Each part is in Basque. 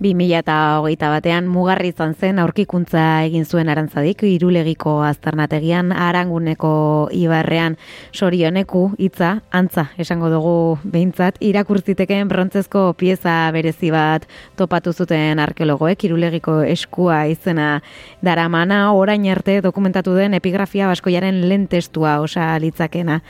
2008 batean mugarri izan zen aurkikuntza egin zuen arantzadik irulegiko aztarnategian aranguneko ibarrean. Sorioneku hitza antza esango dugu behintzat. Irakurtzitekeen brontzezko pieza berezi bat topatu zuten arkeologoek irulegiko eskua izena daramana. Orain arte dokumentatu den epigrafia baskoiaren lehen testua osa litzakena.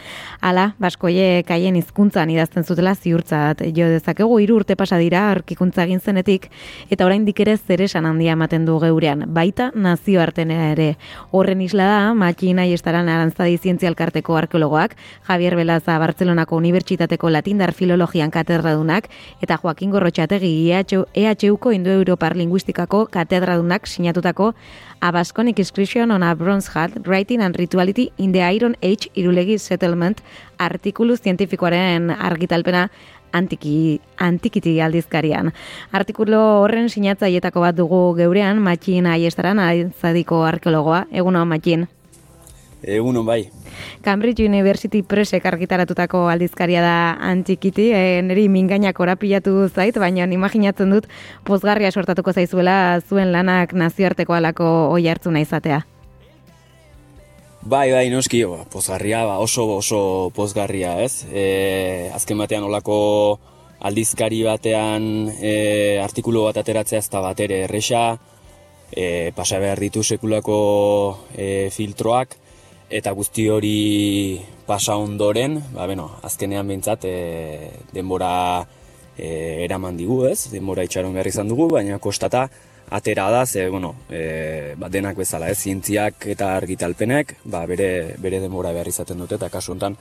Hala, baskoiek haien hizkuntzan idazten zutela ziurtzat jo dezakegu. Hiru urte pasa dira aurkikuntza egin zenetik eta oraindik ere zeresan handia ematen du geurean, baita nazioarten ere. Horren isla da Makina Iestaran Arantzadi Zientzialkarteko arkeologoak, Javier Belaza Bartzelonako Unibertsitateko Latindar Filologian katedradunak eta Joaquin Gorrotxategi EHUko Indo-Europar Linguistikako katedradunak sinatutako A Inscription on a Bronze Hat, Writing and Rituality in the Iron Age Irulegi Settlement artikulu zientifikoaren argitalpena antiki, antikiti aldizkarian. Artikulu horren sinatzaietako bat dugu geurean, Matxin aiestaran, zadiko arkeologoa. Eguno, Matxin. Eguno, bai. Cambridge University Pressek argitaratutako aldizkaria da antikiti, e, niri mingainak orapilatu zait, baina imaginatzen dut pozgarria sortatuko zaizuela zuen lanak nazioarteko alako oi hartzuna izatea. Bai, bai, noski, ba, pozgarria, ba, oso oso pozgarria, ez? E, azken batean olako aldizkari batean e, artikulu bat ateratzea ez da bat ere erresa, e, pasa behar ditu sekulako e, filtroak, eta guzti hori pasa ondoren, ba, beno, azkenean bintzat, e, denbora e, eraman digu, ez? Denbora itxaron behar izan dugu, baina kostata, atera da, ze, bueno, e, ba, denak bezala, ez, zientziak eta argitalpenek, ba, bere, bere denbora behar izaten dute, eta kasu honetan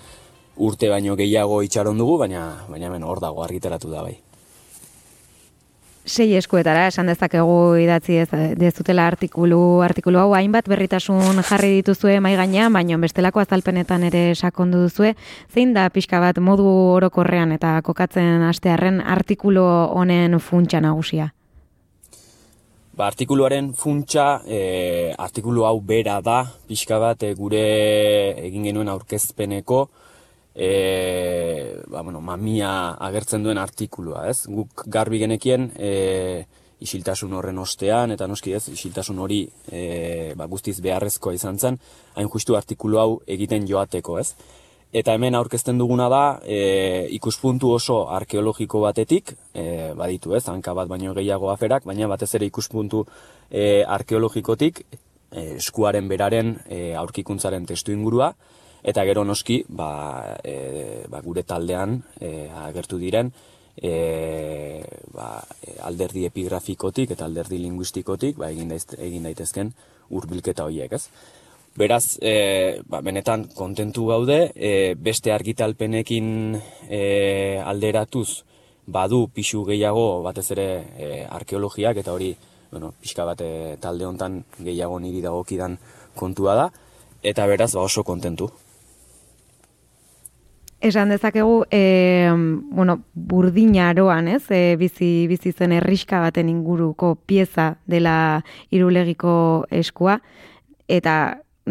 urte baino gehiago itxaron dugu, baina, baina hemen hor dago argitaratu da bai. Sei eskuetara, esan dezakegu idatzi ez dezutela artikulu, artikulu hau hainbat berritasun jarri dituzue mai gainean, baina bestelako azalpenetan ere sakondu duzue, zein da pixka bat modu orokorrean eta kokatzen astearren artikulu honen funtsa nagusia? Ba, artikuluaren funtsa, e, artikulu hau bera da, pixka bat e, gure egin genuen aurkezpeneko, e, ba, bueno, mamia agertzen duen artikulua, ez? Guk garbi genekien, e, isiltasun horren ostean, eta noski ez, isiltasun hori e, ba, guztiz beharrezkoa izan zen, hain justu artikulu hau egiten joateko, ez? Eta hemen aurkezten duguna da, e, ikuspuntu oso arkeologiko batetik, e, baditu ez, hanka bat baino gehiago aferak, baina batez ere ikuspuntu e, arkeologikotik, e, eskuaren beraren e, aurkikuntzaren testu ingurua, eta gero noski, ba, e, ba, gure taldean e, agertu diren, e, ba, alderdi epigrafikotik eta alderdi linguistikotik, ba, egin, egin daitezken hurbilketa horiek, ez? Beraz, e, ba, benetan kontentu gaude, e, beste argitalpenekin e, alderatuz badu pixu gehiago batez ere e, arkeologiak eta hori bueno, pixka bat talde hontan gehiago niri dagokidan kontua da, eta beraz ba, oso kontentu. Esan dezakegu, e, bueno, burdinaroan, ez, e, bizi, bizi zen erriska baten inguruko pieza dela irulegiko eskua, eta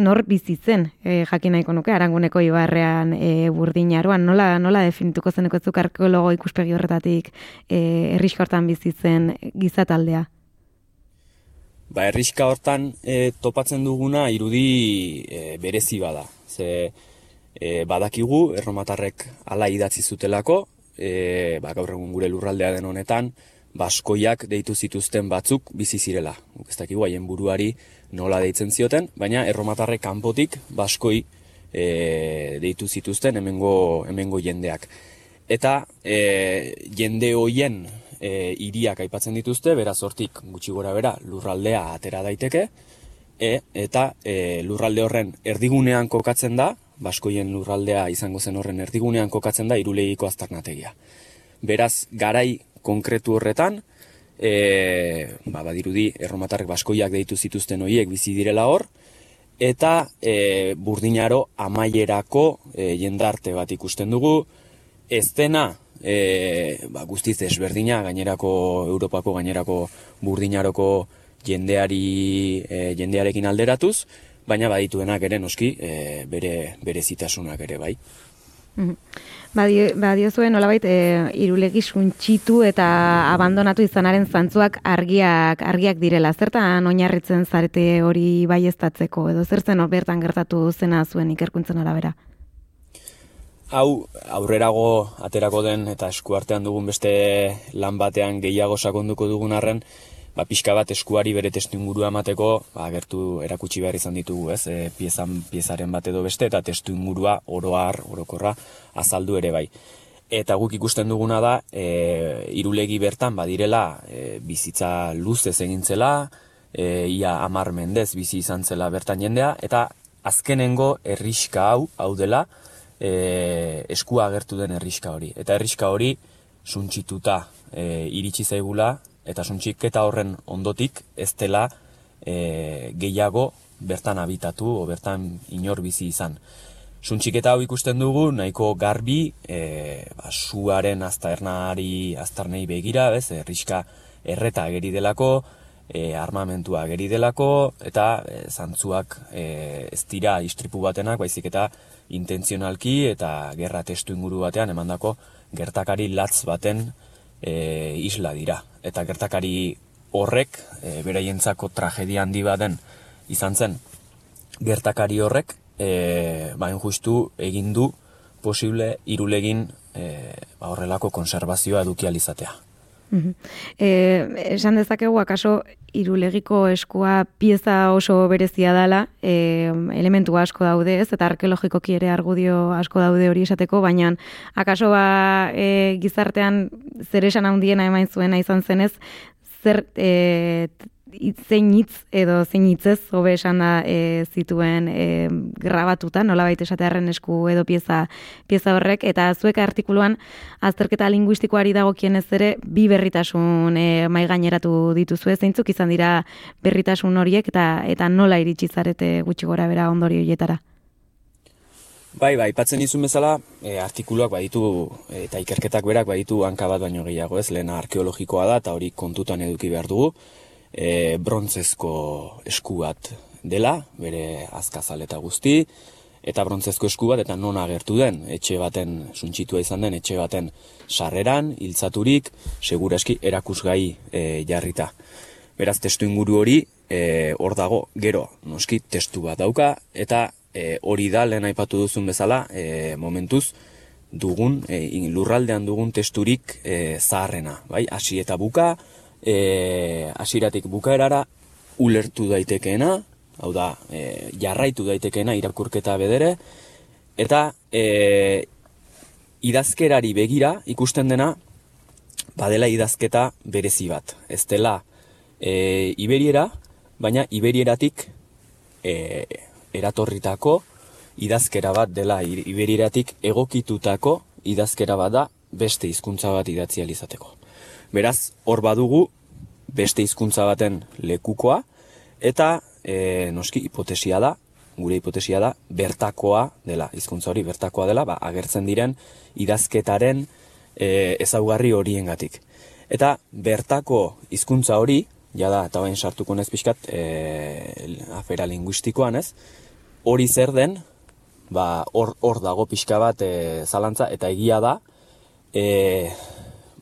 nor bizi zen e, jakin nahiko nuke aranguneko ibarrean e, burdinaroan nola nola definituko zeneko zuk arkeologo ikuspegi horretatik e, erriska hortan bizi zen gizataldea Ba erriska hortan e, topatzen duguna irudi e, berezi bada. Ze e, badakigu erromatarrek hala idatzi zutelako e, ba, gaur egun gure lurraldea den honetan baskoiak deitu zituzten batzuk bizi zirela. Ez dakigu haien buruari nola deitzen zioten, baina erromatarre kanpotik baskoi e, deitu zituzten hemengo, hemengo jendeak. Eta e, jende hoien e, iriak aipatzen dituzte, beraz hortik gutxi gora bera lurraldea atera daiteke, e, eta e, lurralde horren erdigunean kokatzen da, baskoien lurraldea izango zen horren erdigunean kokatzen da irulegiko aztarnategia. Beraz, garai konkretu horretan, e, ba, badirudi erromatarrek baskoiak deitu zituzten hoiek bizi direla hor, eta e, burdinaro amaierako e, jendarte bat ikusten dugu, ez dena e, ba, guztiz ezberdina gainerako Europako gainerako burdinaroko jendeari e, jendearekin alderatuz, baina badituenak ere noski e, bere, bere zitasunak ere bai. Badio, badio zuen, nolabait, e, irulegi suntxitu eta abandonatu izanaren zantzuak argiak argiak direla. Zertan oinarritzen zarete hori baiestatzeko edo zer zen bertan gertatu zena zuen ikerkuntzen arabera? Hau, aurrerago aterako den eta eskuartean dugun beste lan batean gehiago sakonduko dugun arren, ba, pixka bat eskuari bere testu ingurua emateko, ba, gertu erakutsi behar izan ditugu, ez, e, piezan, piezaren bat edo beste, eta testu ingurua oroar, orokorra, azaldu ere bai. Eta guk ikusten duguna da, e, irulegi bertan, badirela, e, bizitza luzez egintzela, e, ia amar mendez bizi izan zela bertan jendea, eta azkenengo erriska hau, hau dela, e, eskua agertu den erriska hori. Eta erriska hori, suntxituta e, iritsi zaigula, eta suntxiketa horren ondotik ez dela e, gehiago bertan habitatu o bertan inor bizi izan. Suntxiketa hau ikusten dugu nahiko garbi e, ba, suaren aztarnari aztarnei begira, bez, erriska erreta ageri delako, e, armamentua ageri delako, eta e, zantzuak e, ez dira istripu batenak, baizik eta intentzionalki eta gerra testu inguru batean emandako gertakari latz baten e, isla dira. Eta gertakari horrek, e, beraientzako tragedia handi baden izan zen, gertakari horrek, e, bain justu egin du posible irulegin e, ba horrelako konservazioa edukializatea. E, esan dezakegu, akaso, irulegiko eskua pieza oso berezia dela, e, elementu asko daude ez, eta arkeologikoki ere argudio asko daude hori esateko, baina akaso ba e, gizartean zer esan handiena emain zuena izan zenez, zer e, zein hitz edo zein hitzez hobe esan da e, zituen e, grabatuta, nola baita esatearen esku edo pieza, pieza horrek, eta zuek artikuluan azterketa linguistikoari dago ez ere bi berritasun e, mai gaineratu dituzu zeintzuk izan dira berritasun horiek eta eta nola iritsi zarete gutxi gora bera ondori horietara. Bai, bai, patzen izun bezala, e, artikuluak baditu eta ikerketak berak baditu hanka bat baino gehiago ez, lehena arkeologikoa da eta hori kontutan eduki behar dugu e, brontzezko esku bat dela, bere azkazal eta guzti, eta brontzezko esku bat eta non agertu den, etxe baten suntxitua izan den, etxe baten sarreran, hiltzaturik, seguraski erakusgai e, jarrita. Beraz, testu inguru hori, e, hor dago, gero, noski, testu bat dauka, eta e, hori da, lehen aipatu duzun bezala, e, momentuz, dugun, e, lurraldean dugun testurik e, zaharrena, bai, hasi eta buka, e, asiratik bukaerara ulertu daitekeena, hau da, e, jarraitu daitekeena irakurketa bedere, eta e, idazkerari begira ikusten dena, badela idazketa berezi bat. Ez dela e, iberiera, baina iberieratik e, eratorritako idazkera bat dela iberieratik egokitutako idazkera bat da beste hizkuntza bat idatzializateko. Beraz, hor badugu beste hizkuntza baten lekukoa eta e, noski hipotesia da, gure hipotesia da bertakoa dela, hizkuntza hori bertakoa dela, ba, agertzen diren idazketaren e, ezaugarri horiengatik. Eta bertako hizkuntza hori, jada eta bain sartuko nez pixkat e, afera linguistikoan ez, hori zer den, ba, hor, hor dago pixka bat e, zalantza eta egia da, e,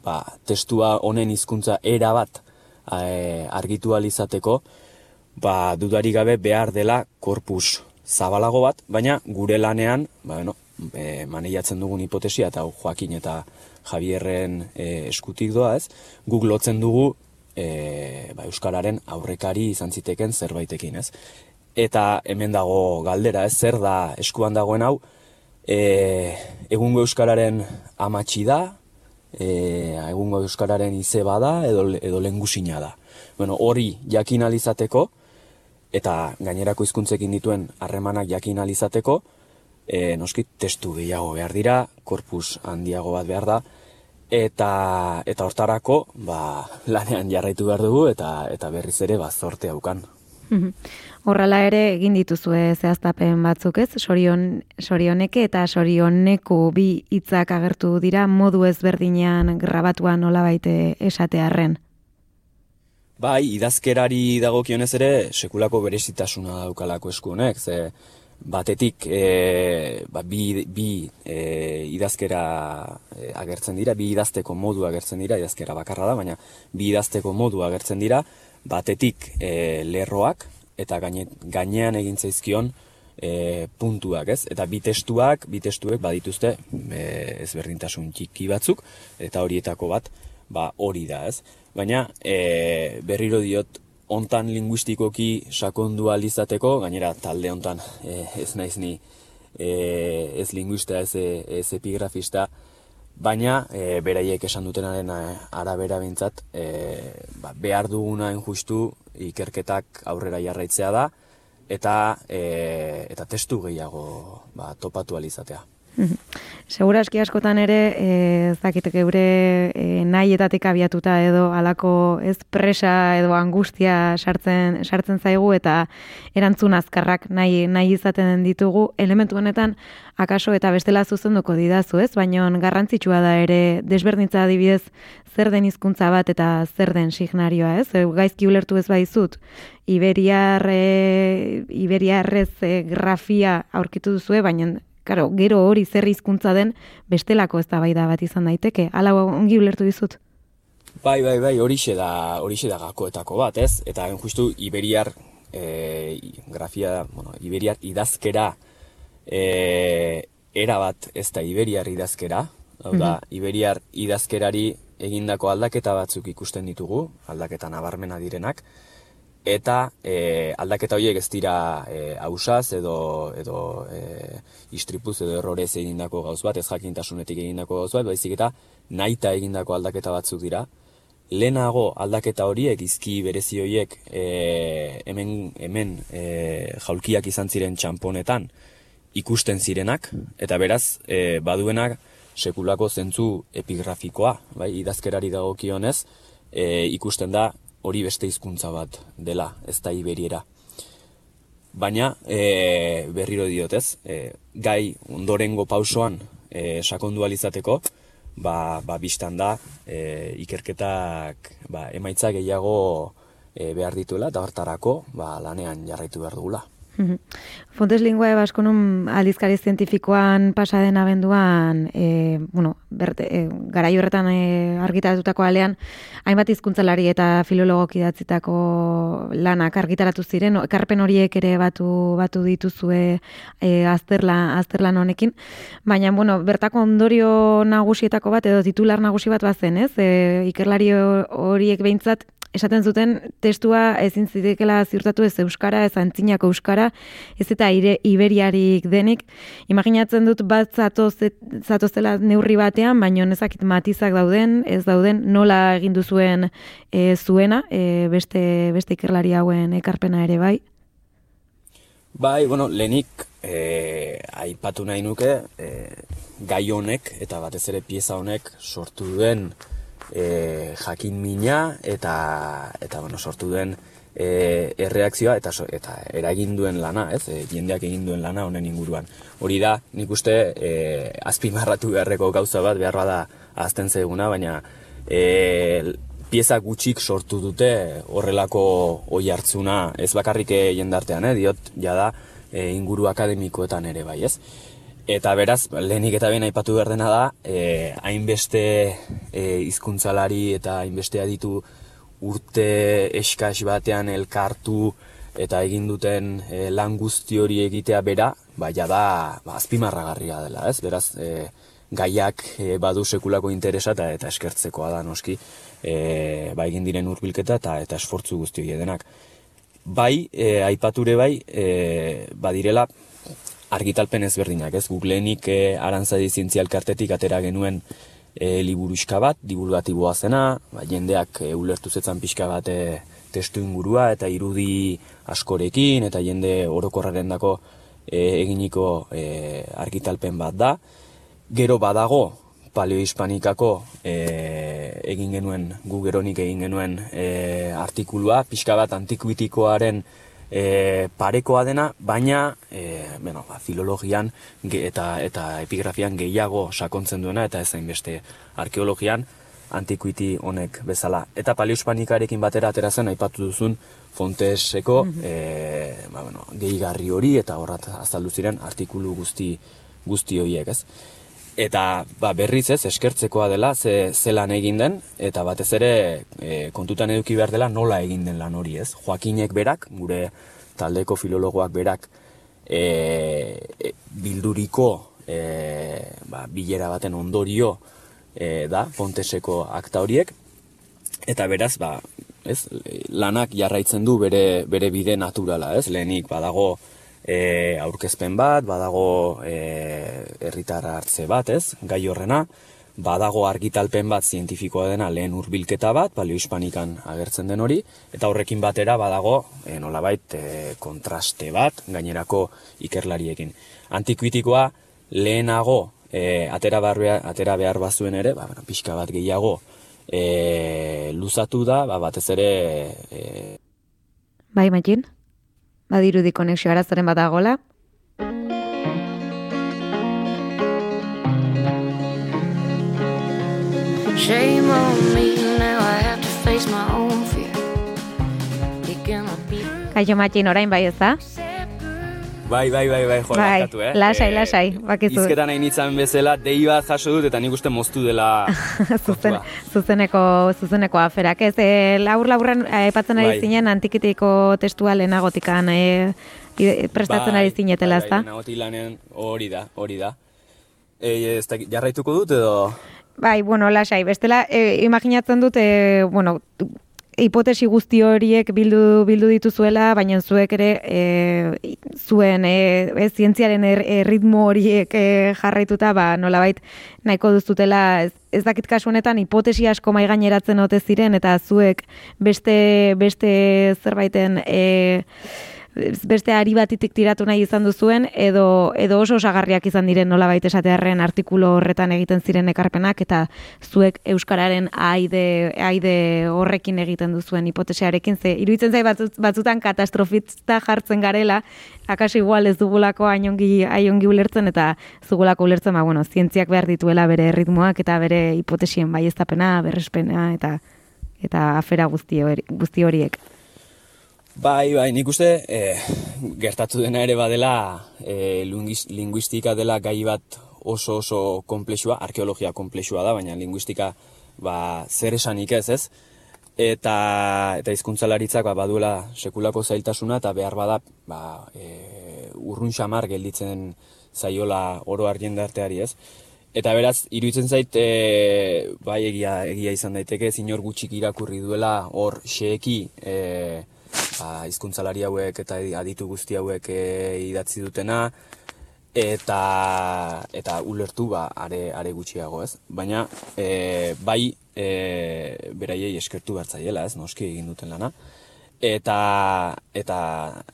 ba, testua honen hizkuntza era bat e, argitu alizateko, ba, dudari gabe behar dela korpus zabalago bat, baina gure lanean, ba, no, e, maneiatzen dugun hipotesia eta Joakin eta Javierren e, eskutik doa ez, guk lotzen dugu e, ba, Euskararen aurrekari izan ziteken zerbaitekin ez. Eta hemen dago galdera ez, zer da eskuan dagoen hau, e, egungo Euskararen amatxi da, e, egungo euskararen izeba da edo edo lengusina da. Bueno, hori jakin alizateko eta gainerako hizkuntzekin dituen harremanak jakin alizateko, e, noski testu gehiago behar dira, korpus handiago bat behar da eta eta hortarako, ba, lanean jarraitu behar dugu eta eta berriz ere ba zorte aukan. Horrela ere egin dituzue zehaztapen batzuk ez, sorion, sorioneke eta sorioneku bi hitzak agertu dira modu ezberdinean grabatuan nola baite esatearren. Bai, idazkerari dagokionez ere sekulako berezitasuna daukalako esku honek, ze batetik e, ba, bi, bi e, idazkera e, agertzen dira, bi idazteko modu agertzen dira, idazkera bakarra da, baina bi idazteko modu agertzen dira, batetik e, lerroak eta gaine, gainean egin zaizkion e, puntuak, ez? Eta bi testuak, bi testuek badituzte e, ezberdintasun txiki batzuk eta horietako bat ba hori da, ez? Baina e, berriro diot hontan linguistikoki sakondu alizateko, gainera talde hontan e, ez naiz ni e, ez linguista ez, ez epigrafista, baina e, beraiek esan dutenaren e, arabera bintzat, e, ba, behar duguna justu ikerketak aurrera jarraitzea da, eta, e, eta testu gehiago ba, topatu alizatea. Segura eski askotan ere, eh, ez dakit geure e, nahietatik abiatuta edo halako ez presa edo angustia sartzen sartzen zaigu eta erantzun azkarrak nahi nahi izaten ditugu elementu honetan akaso eta bestela zuzenduko didazu, ez? Baina garrantzitsua da ere desberdintza adibidez zer den hizkuntza bat eta zer den signarioa, ez? Gaizki ulertu ez baizut Iberiar e, Iberiarrez e, grafia aurkitu duzue, baina Karo, gero hori zer hizkuntza den bestelako eztabaida bat izan daiteke. Hala ongi ulertu dizut. Bai, bai, bai, horixe da, horixe da gakoetako bat, ez? Eta justu Iberiar e, grafia, bueno, Iberiar idazkera e, era bat ez da Iberiar idazkera. Hau da, mm Iberiar idazkerari egindako aldaketa batzuk ikusten ditugu, aldaketa nabarmena direnak eta e, aldaketa horiek ez dira e, ausaz edo edo e, istripuz edo errorez egindako gauz bat, ez jakintasunetik egindako gauz bat, baizik eta naita egindako aldaketa batzuk dira. Lehenago aldaketa horiek izki berezi horiek e, hemen hemen e, jaulkiak izan ziren txamponetan ikusten zirenak eta beraz e, baduenak sekulako zentzu epigrafikoa, bai, idazkerari dagokionez, e, ikusten da hori beste hizkuntza bat dela, ez da iberiera. Baina, e, berriro diotez, e, gai ondorengo pausoan e, sakondu alizateko, ba, ba biztan da, e, ikerketak ba, emaitza gehiago e, behar dituela, eta hartarako ba, lanean jarraitu behar dugula. Fontes Lingua Baskonun aldizkari zientifikoan pasaden abenduan, e, bueno, berte, e, garai horretan e, argitaratutako alean, hainbat hizkuntzalari eta filologok idatzitako lanak argitaratu ziren, ekarpen horiek ere batu batu dituzue e, azterla, azterlan honekin, baina, bueno, bertako ondorio nagusietako bat, edo titular nagusi bat bazen, ez? E, ikerlari horiek behintzat, esaten zuten testua ezin zitekela ziurtatu ez euskara, ez antzinako euskara, ez eta ire, iberiarik denik. Imaginatzen dut bat zatoz, zatozela neurri batean, baino nezakit matizak dauden, ez dauden, nola egin duzuen e, zuena, e, beste, beste ikerlari hauen ekarpena ere bai? Bai, bueno, lehenik e, aipatu nahi nuke, e, gai honek eta batez ere pieza honek sortu duen e, jakin mina eta eta bueno, sortu duen e, erreakzioa eta eta eragin duen lana, ez? E, jendeak egin duen lana honen inguruan. Hori da, nik uste e, azpimarratu beharreko gauza bat behar da azten zeguna, baina e, pieza gutxik sortu dute horrelako oi hartzuna, ez bakarrik jendartean, eh? diot, jada, e, inguru akademikoetan ere bai, ez? Eta beraz, lehenik eta ben aipatu behar dena da, e, hainbeste e, izkuntzalari eta hainbeste ditu urte eskaz batean elkartu eta egin duten e, lan guzti hori egitea bera, ba, da ba, azpimarragarria dela, ez? Beraz, e, gaiak e, badu sekulako interesa eta, eta eskertzekoa da noski, e, ba, egin diren urbilketa eta eta esfortzu guzti hori edenak. Bai, e, aipature bai, e, badirela, argitalpen ezberdinak, ez? Googlenik e, arantzadi zientzialkartetik atera genuen e, liburuska bat, divulgatiboa zena, ba, jendeak e, ulertu zetzan pixka bat e, testu ingurua eta irudi askorekin eta jende orokorraren dako e, eginiko e, argitalpen bat da. Gero badago, paleohispanikako e, egin genuen, gugeronik egin genuen e, artikulua, pixka bat antikuitikoaren e, parekoa dena, baina e, bueno, ba, filologian eta eta epigrafian gehiago sakontzen duena eta ezain beste arkeologian antikuiti honek bezala. Eta paleospanikarekin batera atera zen, aipatu duzun, Fonteseko mm ba, bueno, gehigarri hori eta horrat azaldu ziren artikulu guzti guzti horiek, ez? Eta ba, berriz ez, eskertzekoa dela, ze, ze lan egin den, eta batez ere e, kontutan eduki behar dela nola egin den lan hori, ez? Joakinek berak, gure taldeko filologoak berak, e, e, bilduriko e, ba, bilera baten ondorio e, da, Fonteseko akta horiek, eta beraz, ba, ez, lanak jarraitzen du bere, bere bide naturala, ez, lehenik badago e, aurkezpen bat, badago e, herritar hartze bat, ez, gai horrena, badago argitalpen bat zientifikoa dena lehen hurbilketa bat, balio hispanikan agertzen den hori, eta horrekin batera badago e, nolabait e, kontraste bat gainerako ikerlariekin. Antikuitikoa lehenago e, atera, behar, atera behar bazuen ere, ba, pixka bat gehiago e, luzatu da, ba, batez ere... E... Bai, Makin? Badirudi konexio arazaren bat agola? Shame on me, now I have to face my own fear. Kaixo Makin, orain bai ez da? Bai, bai, bai, bai, joan, bai, eh? Lasai, e, lasai, bakizu. Izketan nahi nintzen bezala, dei bat jaso dut, eta nik uste moztu dela... Zuzen, zuzeneko, zuzeneko aferak, ez, e, laur laurren epatzen ari bai. zinen antikitiko testua lehenagotikan e, prestatzen bai, ari zinetela, bai, bai, lanen hori da, hori da. E, ez da, jarraituko dut edo... Bai, bueno, lasai, bestela, e, imaginatzen dut, e, bueno, hipotesi guzti horiek bildu bildu dituzuela, baina zuek ere e, zuen e, e, zientziaren er, e, ritmo horiek e, jarraituta, ba, nolabait nahiko duzutela. Ez, ez dakit kasu honetan hipotesi asko mai gaineratzen ote ziren eta zuek beste beste zerbaiten e, beste ari batitik tiratu nahi izan duzuen, edo, edo oso osagarriak izan diren nola baita esatearen artikulu horretan egiten ziren ekarpenak, eta zuek Euskararen aide, aide horrekin egiten duzuen hipotesearekin, ze iruditzen zai batzutan katastrofitza jartzen garela, akasi igual ez dugulako aiongi, aiongi ulertzen, eta zugulako ulertzen, ba, bueno, zientziak behar dituela bere ritmoak, eta bere hipotesien baiestapena, berrespena, eta eta afera guzti, guzti horiek. Bai, bai, nik uste e, gertatu dena ere badela e, linguistika dela gai bat oso oso komplexua, arkeologia komplexua da, baina linguistika ba, zer esanik ez ez, eta eta hizkuntzalaritzak ba, baduela sekulako zailtasuna eta behar bada ba, e, urrun xamar gelditzen zaiola oro argendarteari ez. Eta beraz, iruditzen zait, e, bai egia, egia izan daiteke, zinor gutxik irakurri duela hor xeeki, e, ba, izkuntzalari hauek eta aditu guzti hauek e, idatzi dutena, eta eta ulertu ba are are gutxiago, ez? Baina e, bai e, beraiei eskertu bertzaiela, ez? Noski egin duten lana. Eta eta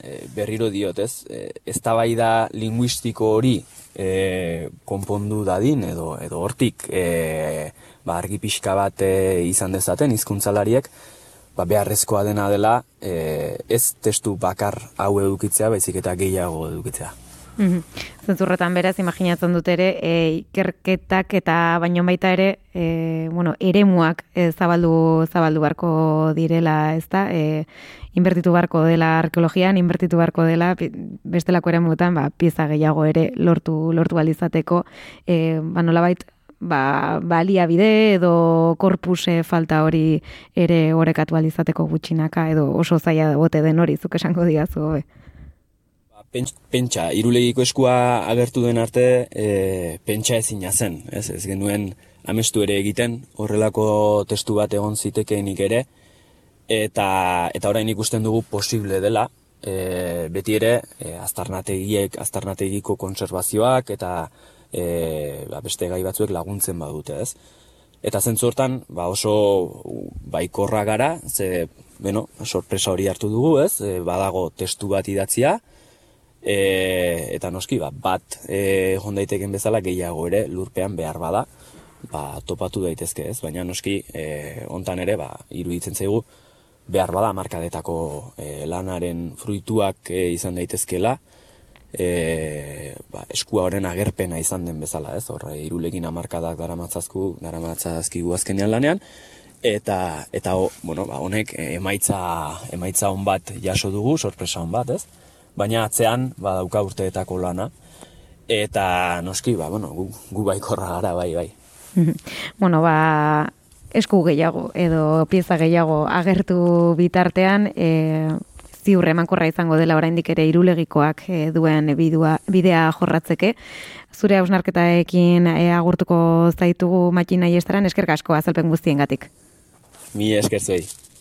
e, berriro diot, ez? E, eztabaida linguistiko hori e, konpondu dadin edo edo hortik e, ba argi pixka bat e, izan dezaten hizkuntzalariek ba, beharrezkoa dena dela e, ez testu bakar hau edukitzea, baizik eta gehiago edukitzea. Mm Zentzurretan beraz, imaginatzen dut ere, e, ikerketak eta baino baita ere, e, bueno, eremuak e, zabaldu, zabaldu barko direla, ez da? E, inbertitu barko dela arkeologian, inbertitu barko dela, bestelako ere ba, pieza gehiago ere lortu, lortu alizateko, e, ba, nolabait, ba, baliabide edo korpuse falta hori ere horrekatu alizateko gutxinaka edo oso zaila bote den hori zuk esango diazu hobe. Ba, pentsa, irulegiko eskua agertu den arte e, pentsa ezina zen, ez, ez genuen amestu ere egiten horrelako testu bat egon zitekeenik ere eta eta orain ikusten dugu posible dela e, beti ere e, aztarnategiek aztarnategiko konservazioak eta e, ba, beste gai batzuek laguntzen badute, ez? Eta zentzu hortan, ba, oso baikorra gara, ze, bueno, sorpresa hori hartu dugu, ez? E, badago testu bat idatzia, e, eta noski, ba, bat e, daiteken bezala gehiago ere lurpean behar bada, ba, topatu daitezke, ez? Baina noski, e, ontan ere, ba, iruditzen zaigu, behar bada markadetako e, lanaren fruituak e, izan daitezkela, e, ba, eskua horren agerpena izan den bezala, ez? Horre, irulegin amarkadak daramatzazku, daramatzazkigu azkenean lanean, eta eta o, bueno, ba, honek emaitza emaitza on bat jaso dugu, sorpresa on bat, ez? Baina atzean ba dauka urteetako lana eta noski ba bueno, gu, gu baikorra gara bai bai. bueno, ba esku gehiago edo pieza gehiago agertu bitartean, e, ziur emankorra izango dela oraindik ere irulegikoak e, duen bidua, bidea jorratzeke. Zure hausnarketaekin e, agurtuko zaitugu matxina estaran eskerkasko azalpen guztiengatik. Mi esker zuei.